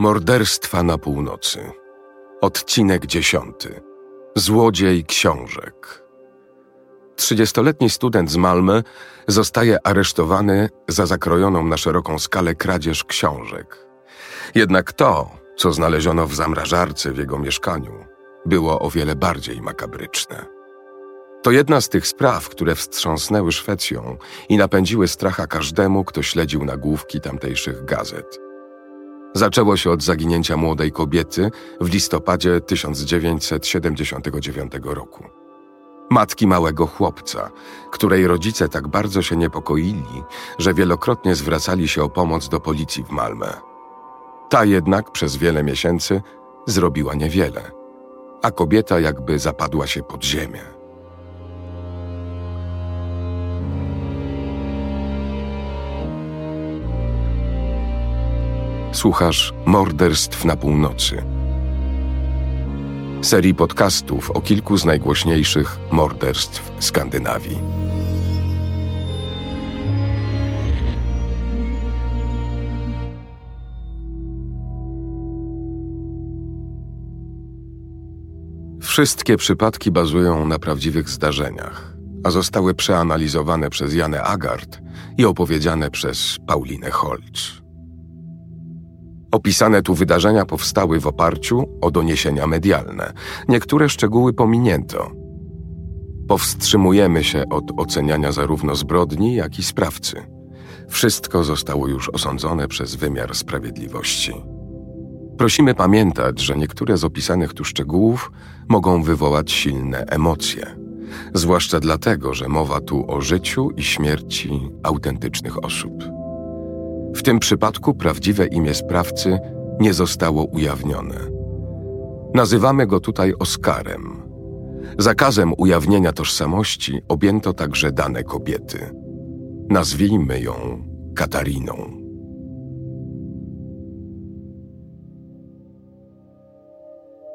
Morderstwa na północy. Odcinek dziesiąty. Złodziej książek. Trzydziestoletni student z Malmy zostaje aresztowany za zakrojoną na szeroką skalę kradzież książek. Jednak to, co znaleziono w zamrażarce w jego mieszkaniu, było o wiele bardziej makabryczne. To jedna z tych spraw, które wstrząsnęły Szwecją i napędziły stracha każdemu, kto śledził nagłówki tamtejszych gazet. Zaczęło się od zaginięcia młodej kobiety w listopadzie 1979 roku. Matki małego chłopca, której rodzice tak bardzo się niepokoili, że wielokrotnie zwracali się o pomoc do policji w Malmę. Ta jednak przez wiele miesięcy zrobiła niewiele, a kobieta jakby zapadła się pod ziemię. Słuchasz Morderstw na północy. Serii podcastów o kilku z najgłośniejszych morderstw Skandynawii. Wszystkie przypadki bazują na prawdziwych zdarzeniach, a zostały przeanalizowane przez Janę Agard i opowiedziane przez Paulinę Holz. Opisane tu wydarzenia powstały w oparciu o doniesienia medialne. Niektóre szczegóły pominięto. Powstrzymujemy się od oceniania zarówno zbrodni, jak i sprawcy. Wszystko zostało już osądzone przez wymiar sprawiedliwości. Prosimy pamiętać, że niektóre z opisanych tu szczegółów mogą wywołać silne emocje, zwłaszcza dlatego, że mowa tu o życiu i śmierci autentycznych osób. W tym przypadku prawdziwe imię sprawcy nie zostało ujawnione. Nazywamy go tutaj Oskarem. Zakazem ujawnienia tożsamości objęto także dane kobiety. Nazwijmy ją Katariną.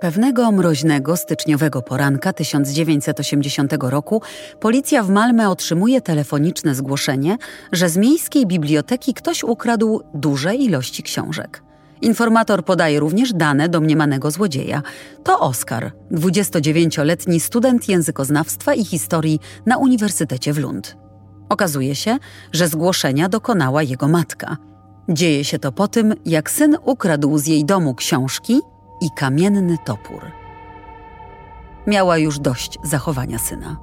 Pewnego mroźnego, styczniowego poranka 1980 roku policja w Malmę otrzymuje telefoniczne zgłoszenie, że z miejskiej biblioteki ktoś ukradł duże ilości książek. Informator podaje również dane domniemanego złodzieja. To Oskar, 29-letni student językoznawstwa i historii na Uniwersytecie w Lund. Okazuje się, że zgłoszenia dokonała jego matka. Dzieje się to po tym, jak syn ukradł z jej domu książki i kamienny topór. Miała już dość zachowania syna.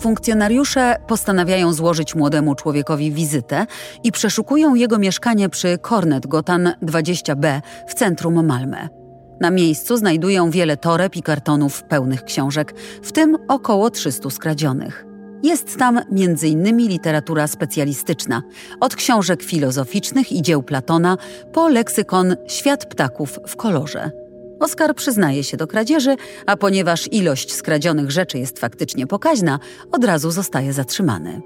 Funkcjonariusze postanawiają złożyć młodemu człowiekowi wizytę i przeszukują jego mieszkanie przy Kornet Gotan 20b w centrum Malmę. Na miejscu znajdują wiele toreb i kartonów pełnych książek, w tym około 300 skradzionych. Jest tam m.in. literatura specjalistyczna, od książek filozoficznych i dzieł Platona po leksykon Świat ptaków w kolorze. Oskar przyznaje się do kradzieży, a ponieważ ilość skradzionych rzeczy jest faktycznie pokaźna, od razu zostaje zatrzymany.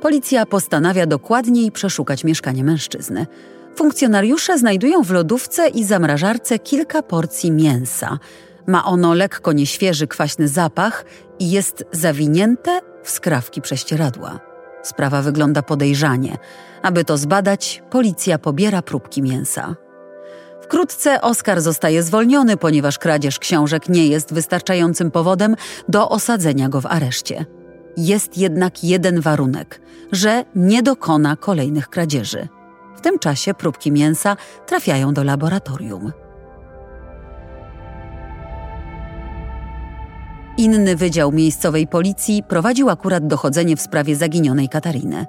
Policja postanawia dokładniej przeszukać mieszkanie mężczyzny. Funkcjonariusze znajdują w lodówce i zamrażarce kilka porcji mięsa – ma ono lekko nieświeży, kwaśny zapach i jest zawinięte w skrawki prześcieradła. Sprawa wygląda podejrzanie. Aby to zbadać, policja pobiera próbki mięsa. Wkrótce Oskar zostaje zwolniony, ponieważ kradzież książek nie jest wystarczającym powodem do osadzenia go w areszcie. Jest jednak jeden warunek, że nie dokona kolejnych kradzieży. W tym czasie próbki mięsa trafiają do laboratorium. Inny wydział miejscowej policji prowadził akurat dochodzenie w sprawie zaginionej Katariny.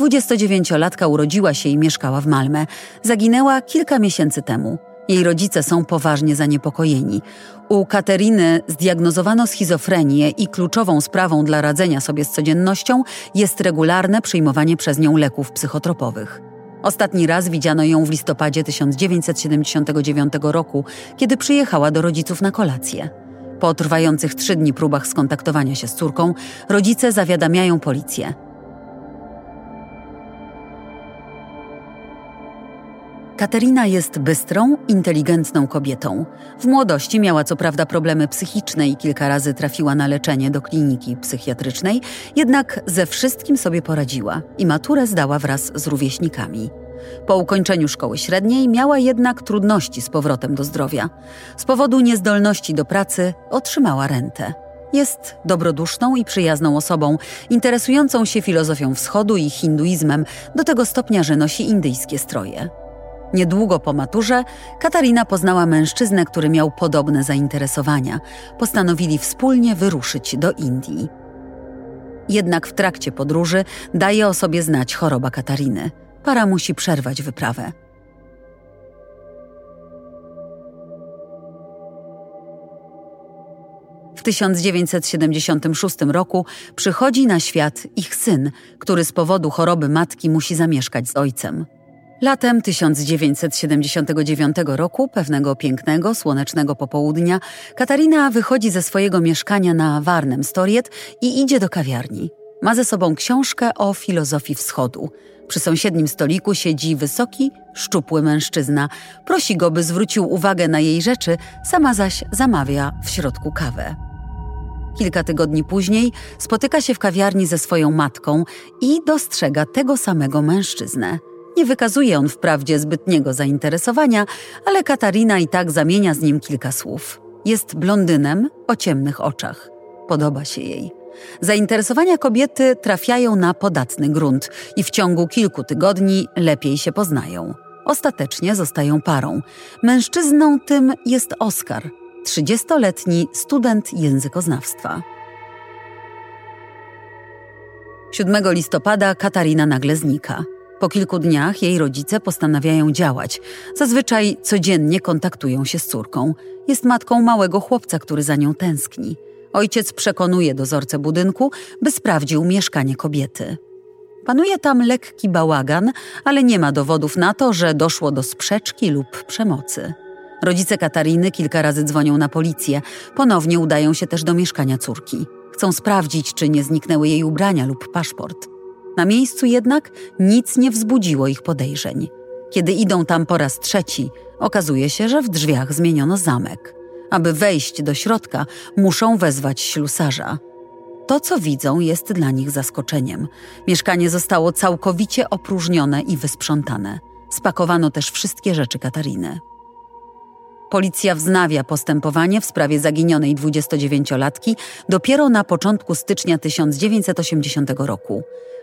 29-latka urodziła się i mieszkała w Malmę. Zaginęła kilka miesięcy temu. Jej rodzice są poważnie zaniepokojeni. U Kateryny zdiagnozowano schizofrenię i kluczową sprawą dla radzenia sobie z codziennością jest regularne przyjmowanie przez nią leków psychotropowych. Ostatni raz widziano ją w listopadzie 1979 roku, kiedy przyjechała do rodziców na kolację. Po trwających trzy dni próbach skontaktowania się z córką, rodzice zawiadamiają policję. Katerina jest bystrą, inteligentną kobietą. W młodości miała co prawda problemy psychiczne i kilka razy trafiła na leczenie do kliniki psychiatrycznej, jednak ze wszystkim sobie poradziła i maturę zdała wraz z rówieśnikami. Po ukończeniu szkoły średniej miała jednak trudności z powrotem do zdrowia. Z powodu niezdolności do pracy otrzymała rentę. Jest dobroduszną i przyjazną osobą, interesującą się filozofią wschodu i hinduizmem do tego stopnia, że nosi indyjskie stroje. Niedługo po maturze Katarina poznała mężczyznę, który miał podobne zainteresowania. Postanowili wspólnie wyruszyć do Indii. Jednak w trakcie podróży daje o sobie znać choroba Katariny. Para musi przerwać wyprawę. W 1976 roku przychodzi na świat ich syn, który z powodu choroby matki musi zamieszkać z ojcem. Latem 1979 roku, pewnego pięknego, słonecznego popołudnia, Katarina wychodzi ze swojego mieszkania na Warnem Storiet i idzie do kawiarni. Ma ze sobą książkę o filozofii wschodu. Przy sąsiednim stoliku siedzi wysoki, szczupły mężczyzna. Prosi go, by zwrócił uwagę na jej rzeczy, sama zaś zamawia w środku kawę. Kilka tygodni później spotyka się w kawiarni ze swoją matką i dostrzega tego samego mężczyznę. Nie wykazuje on wprawdzie zbytniego zainteresowania, ale Katarina i tak zamienia z nim kilka słów. Jest blondynem o ciemnych oczach. Podoba się jej. Zainteresowania kobiety trafiają na podatny grunt i w ciągu kilku tygodni lepiej się poznają. Ostatecznie zostają parą. Mężczyzną tym jest Oskar, 30-letni student językoznawstwa. 7 listopada Katarina nagle znika. Po kilku dniach jej rodzice postanawiają działać. Zazwyczaj codziennie kontaktują się z córką. Jest matką małego chłopca, który za nią tęskni. Ojciec przekonuje dozorcę budynku, by sprawdził mieszkanie kobiety. Panuje tam lekki bałagan, ale nie ma dowodów na to, że doszło do sprzeczki lub przemocy. Rodzice Katariny kilka razy dzwonią na policję. Ponownie udają się też do mieszkania córki. Chcą sprawdzić, czy nie zniknęły jej ubrania lub paszport. Na miejscu jednak nic nie wzbudziło ich podejrzeń. Kiedy idą tam po raz trzeci, okazuje się, że w drzwiach zmieniono zamek. Aby wejść do środka, muszą wezwać ślusarza. To, co widzą, jest dla nich zaskoczeniem. Mieszkanie zostało całkowicie opróżnione i wysprzątane. Spakowano też wszystkie rzeczy Katariny. Policja wznawia postępowanie w sprawie zaginionej 29-latki dopiero na początku stycznia 1980 roku.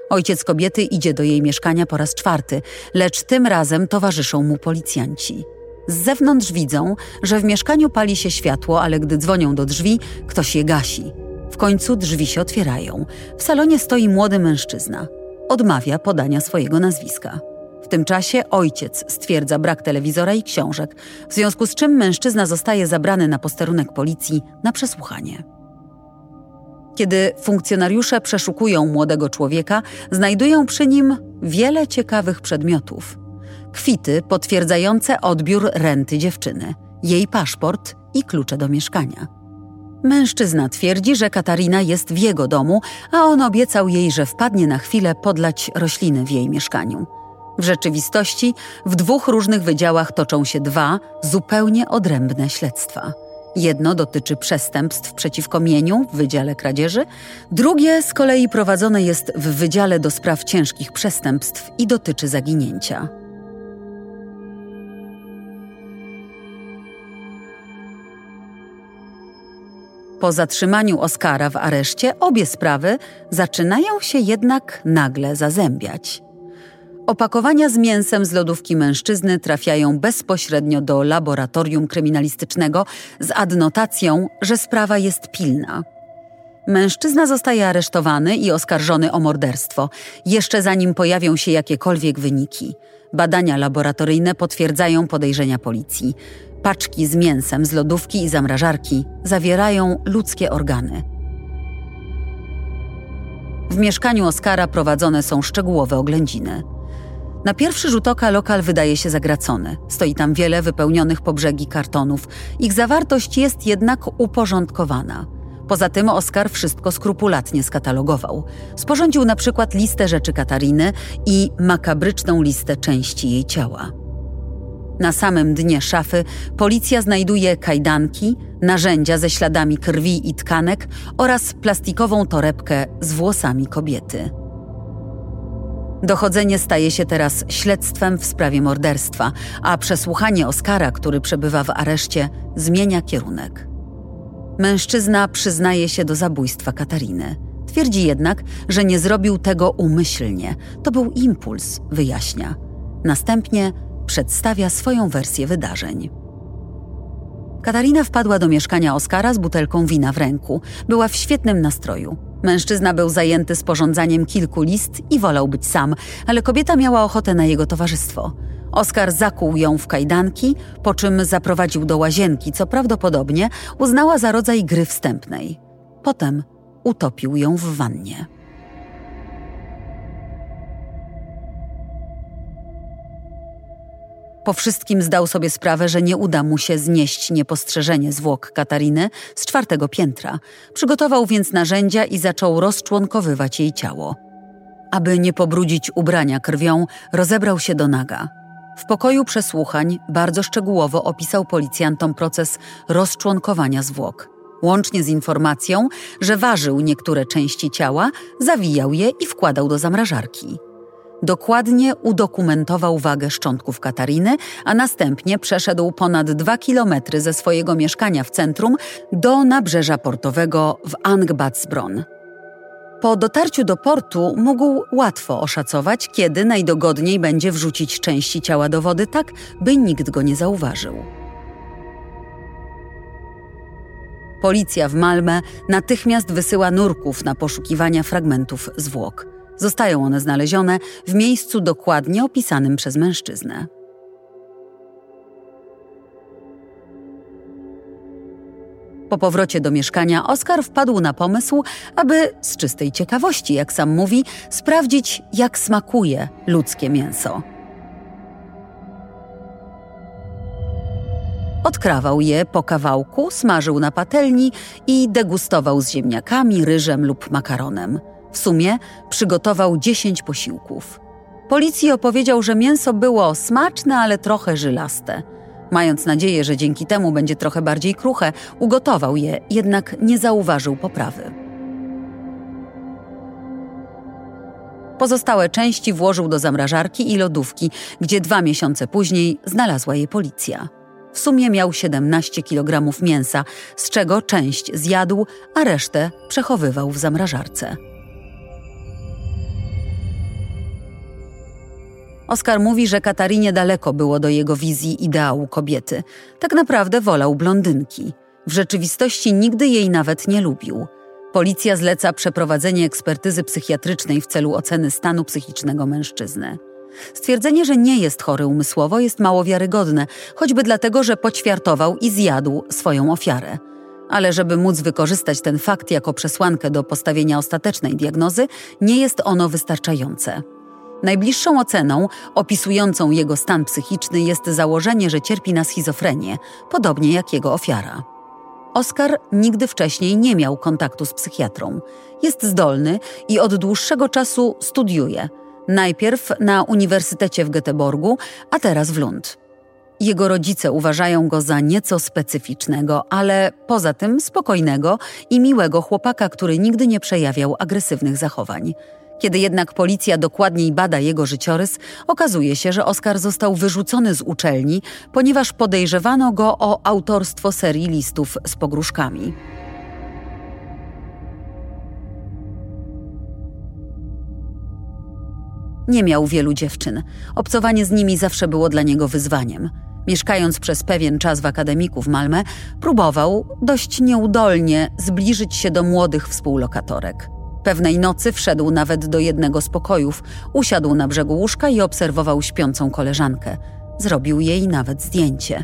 Ojciec kobiety idzie do jej mieszkania po raz czwarty, lecz tym razem towarzyszą mu policjanci. Z zewnątrz widzą, że w mieszkaniu pali się światło, ale gdy dzwonią do drzwi, ktoś je gasi. W końcu drzwi się otwierają. W salonie stoi młody mężczyzna. Odmawia podania swojego nazwiska. W tym czasie ojciec stwierdza brak telewizora i książek, w związku z czym mężczyzna zostaje zabrany na posterunek policji na przesłuchanie. Kiedy funkcjonariusze przeszukują młodego człowieka, znajdują przy nim wiele ciekawych przedmiotów. Kwity potwierdzające odbiór renty dziewczyny, jej paszport i klucze do mieszkania. Mężczyzna twierdzi, że Katarina jest w jego domu, a on obiecał jej, że wpadnie na chwilę podlać rośliny w jej mieszkaniu. W rzeczywistości w dwóch różnych wydziałach toczą się dwa zupełnie odrębne śledztwa. Jedno dotyczy przestępstw przeciwko mieniu w Wydziale Kradzieży, drugie z kolei prowadzone jest w Wydziale do Spraw Ciężkich Przestępstw i dotyczy zaginięcia. Po zatrzymaniu Oskara w areszcie obie sprawy zaczynają się jednak nagle zazębiać. Opakowania z mięsem z lodówki mężczyzny trafiają bezpośrednio do laboratorium kryminalistycznego z adnotacją, że sprawa jest pilna. Mężczyzna zostaje aresztowany i oskarżony o morderstwo, jeszcze zanim pojawią się jakiekolwiek wyniki. Badania laboratoryjne potwierdzają podejrzenia policji. Paczki z mięsem z lodówki i zamrażarki zawierają ludzkie organy. W mieszkaniu Oskara prowadzone są szczegółowe oględziny. Na pierwszy rzut oka lokal wydaje się zagracony. Stoi tam wiele wypełnionych po brzegi kartonów. Ich zawartość jest jednak uporządkowana. Poza tym Oskar wszystko skrupulatnie skatalogował. Sporządził na przykład listę rzeczy Katariny i makabryczną listę części jej ciała. Na samym dnie szafy policja znajduje kajdanki, narzędzia ze śladami krwi i tkanek oraz plastikową torebkę z włosami kobiety. Dochodzenie staje się teraz śledztwem w sprawie morderstwa, a przesłuchanie Oskara, który przebywa w areszcie, zmienia kierunek. Mężczyzna przyznaje się do zabójstwa Katariny. Twierdzi jednak, że nie zrobił tego umyślnie. To był impuls, wyjaśnia. Następnie przedstawia swoją wersję wydarzeń. Katarina wpadła do mieszkania Oskara z butelką wina w ręku. Była w świetnym nastroju. Mężczyzna był zajęty sporządzaniem kilku list i wolał być sam, ale kobieta miała ochotę na jego towarzystwo. Oskar zakuł ją w kajdanki, po czym zaprowadził do łazienki, co prawdopodobnie uznała za rodzaj gry wstępnej. Potem utopił ją w wannie. Po wszystkim zdał sobie sprawę, że nie uda mu się znieść niepostrzeżenie zwłok Katariny z czwartego piętra. Przygotował więc narzędzia i zaczął rozczłonkowywać jej ciało. Aby nie pobrudzić ubrania krwią, rozebrał się do naga. W pokoju przesłuchań bardzo szczegółowo opisał policjantom proces rozczłonkowania zwłok. Łącznie z informacją, że ważył niektóre części ciała, zawijał je i wkładał do zamrażarki. Dokładnie udokumentował wagę szczątków Katariny, a następnie przeszedł ponad dwa kilometry ze swojego mieszkania w centrum do nabrzeża portowego w Angbatsbron. Po dotarciu do portu mógł łatwo oszacować, kiedy najdogodniej będzie wrzucić części ciała do wody tak, by nikt go nie zauważył. Policja w Malmę natychmiast wysyła nurków na poszukiwania fragmentów zwłok. Zostają one znalezione w miejscu dokładnie opisanym przez mężczyznę. Po powrocie do mieszkania Oskar wpadł na pomysł, aby z czystej ciekawości, jak sam mówi, sprawdzić, jak smakuje ludzkie mięso. Odkrawał je po kawałku, smażył na patelni i degustował z ziemniakami, ryżem lub makaronem. W sumie przygotował 10 posiłków. Policji opowiedział, że mięso było smaczne, ale trochę żylaste. Mając nadzieję, że dzięki temu będzie trochę bardziej kruche, ugotował je, jednak nie zauważył poprawy. Pozostałe części włożył do zamrażarki i lodówki, gdzie dwa miesiące później znalazła je policja. W sumie miał 17 kg mięsa, z czego część zjadł, a resztę przechowywał w zamrażarce. Oskar mówi, że Katarinie daleko było do jego wizji ideału kobiety. Tak naprawdę wolał blondynki. W rzeczywistości nigdy jej nawet nie lubił. Policja zleca przeprowadzenie ekspertyzy psychiatrycznej w celu oceny stanu psychicznego mężczyzny. Stwierdzenie, że nie jest chory umysłowo, jest mało wiarygodne, choćby dlatego, że poćwiartował i zjadł swoją ofiarę. Ale żeby móc wykorzystać ten fakt jako przesłankę do postawienia ostatecznej diagnozy, nie jest ono wystarczające. Najbliższą oceną opisującą jego stan psychiczny jest założenie, że cierpi na schizofrenię, podobnie jak jego ofiara. Oskar nigdy wcześniej nie miał kontaktu z psychiatrą. Jest zdolny i od dłuższego czasu studiuje. Najpierw na Uniwersytecie w Göteborgu, a teraz w Lund. Jego rodzice uważają go za nieco specyficznego, ale poza tym spokojnego i miłego chłopaka, który nigdy nie przejawiał agresywnych zachowań. Kiedy jednak policja dokładniej bada jego życiorys, okazuje się, że Oskar został wyrzucony z uczelni, ponieważ podejrzewano go o autorstwo serii listów z pogróżkami. Nie miał wielu dziewczyn. Obcowanie z nimi zawsze było dla niego wyzwaniem. Mieszkając przez pewien czas w akademiku w Malmę, próbował, dość nieudolnie, zbliżyć się do młodych współlokatorek. Pewnej nocy wszedł nawet do jednego z pokojów, usiadł na brzegu łóżka i obserwował śpiącą koleżankę. Zrobił jej nawet zdjęcie.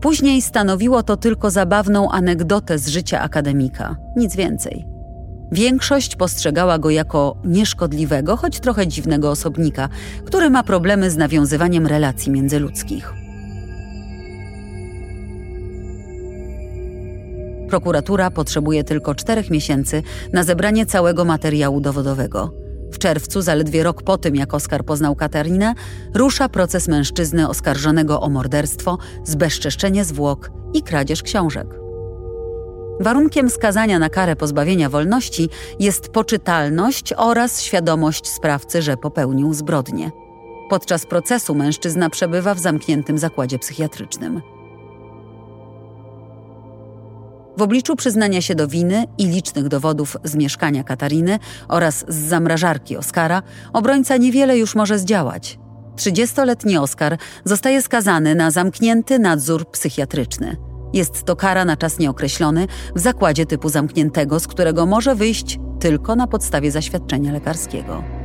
Później stanowiło to tylko zabawną anegdotę z życia akademika, nic więcej. Większość postrzegała go jako nieszkodliwego, choć trochę dziwnego osobnika, który ma problemy z nawiązywaniem relacji międzyludzkich. Prokuratura potrzebuje tylko czterech miesięcy na zebranie całego materiału dowodowego. W czerwcu, zaledwie rok po tym, jak Oskar poznał Katarinę, rusza proces mężczyzny oskarżonego o morderstwo, zbezczeszczenie zwłok i kradzież książek. Warunkiem skazania na karę pozbawienia wolności jest poczytalność oraz świadomość sprawcy, że popełnił zbrodnię. Podczas procesu mężczyzna przebywa w zamkniętym zakładzie psychiatrycznym. W obliczu przyznania się do winy i licznych dowodów z mieszkania Katariny oraz z zamrażarki Oskara, obrońca niewiele już może zdziałać. 30-letni Oskar zostaje skazany na zamknięty nadzór psychiatryczny. Jest to kara na czas nieokreślony w zakładzie typu zamkniętego, z którego może wyjść tylko na podstawie zaświadczenia lekarskiego.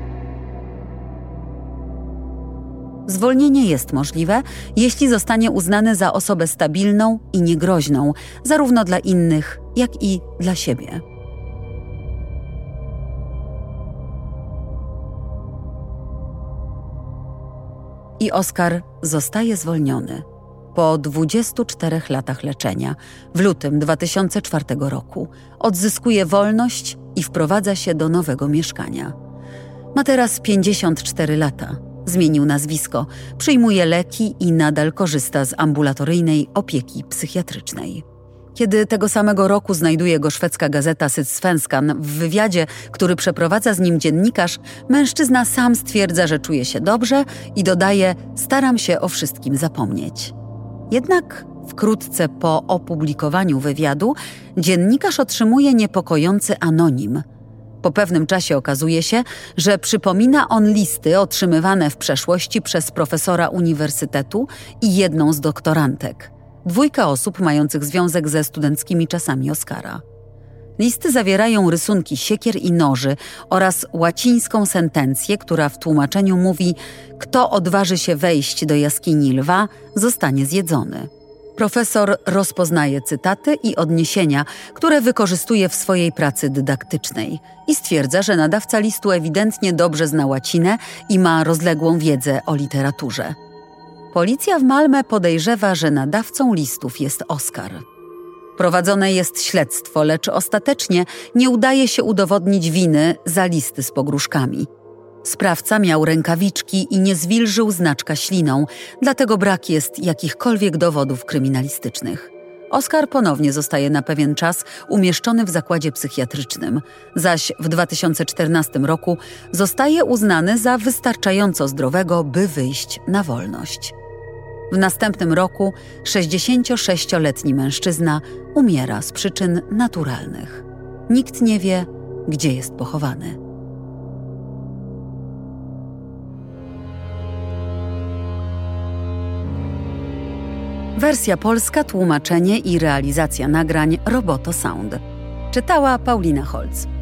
Zwolnienie jest możliwe, jeśli zostanie uznany za osobę stabilną i niegroźną, zarówno dla innych, jak i dla siebie. I Oskar zostaje zwolniony po 24 latach leczenia, w lutym 2004 roku, odzyskuje wolność i wprowadza się do nowego mieszkania. Ma teraz 54 lata. Zmienił nazwisko, przyjmuje leki i nadal korzysta z ambulatoryjnej opieki psychiatrycznej. Kiedy tego samego roku znajduje go szwedzka gazeta Sydsvenskan w wywiadzie, który przeprowadza z nim dziennikarz, mężczyzna sam stwierdza, że czuje się dobrze i dodaje: Staram się o wszystkim zapomnieć. Jednak wkrótce po opublikowaniu wywiadu dziennikarz otrzymuje niepokojący anonim. Po pewnym czasie okazuje się, że przypomina on listy otrzymywane w przeszłości przez profesora uniwersytetu i jedną z doktorantek. Dwójka osób mających związek ze studenckimi czasami Oscara. Listy zawierają rysunki siekier i noży oraz łacińską sentencję, która w tłumaczeniu mówi: Kto odważy się wejść do jaskini lwa, zostanie zjedzony. Profesor rozpoznaje cytaty i odniesienia, które wykorzystuje w swojej pracy dydaktycznej i stwierdza, że nadawca listu ewidentnie dobrze zna łacinę i ma rozległą wiedzę o literaturze. Policja w Malmę podejrzewa, że nadawcą listów jest Oskar. Prowadzone jest śledztwo, lecz ostatecznie nie udaje się udowodnić winy za listy z pogróżkami. Sprawca miał rękawiczki i nie zwilżył znaczka śliną, dlatego brak jest jakichkolwiek dowodów kryminalistycznych. Oskar ponownie zostaje na pewien czas umieszczony w zakładzie psychiatrycznym, zaś w 2014 roku zostaje uznany za wystarczająco zdrowego, by wyjść na wolność. W następnym roku 66-letni mężczyzna umiera z przyczyn naturalnych. Nikt nie wie, gdzie jest pochowany. Wersja polska, tłumaczenie i realizacja nagrań Roboto Sound. Czytała Paulina Holz.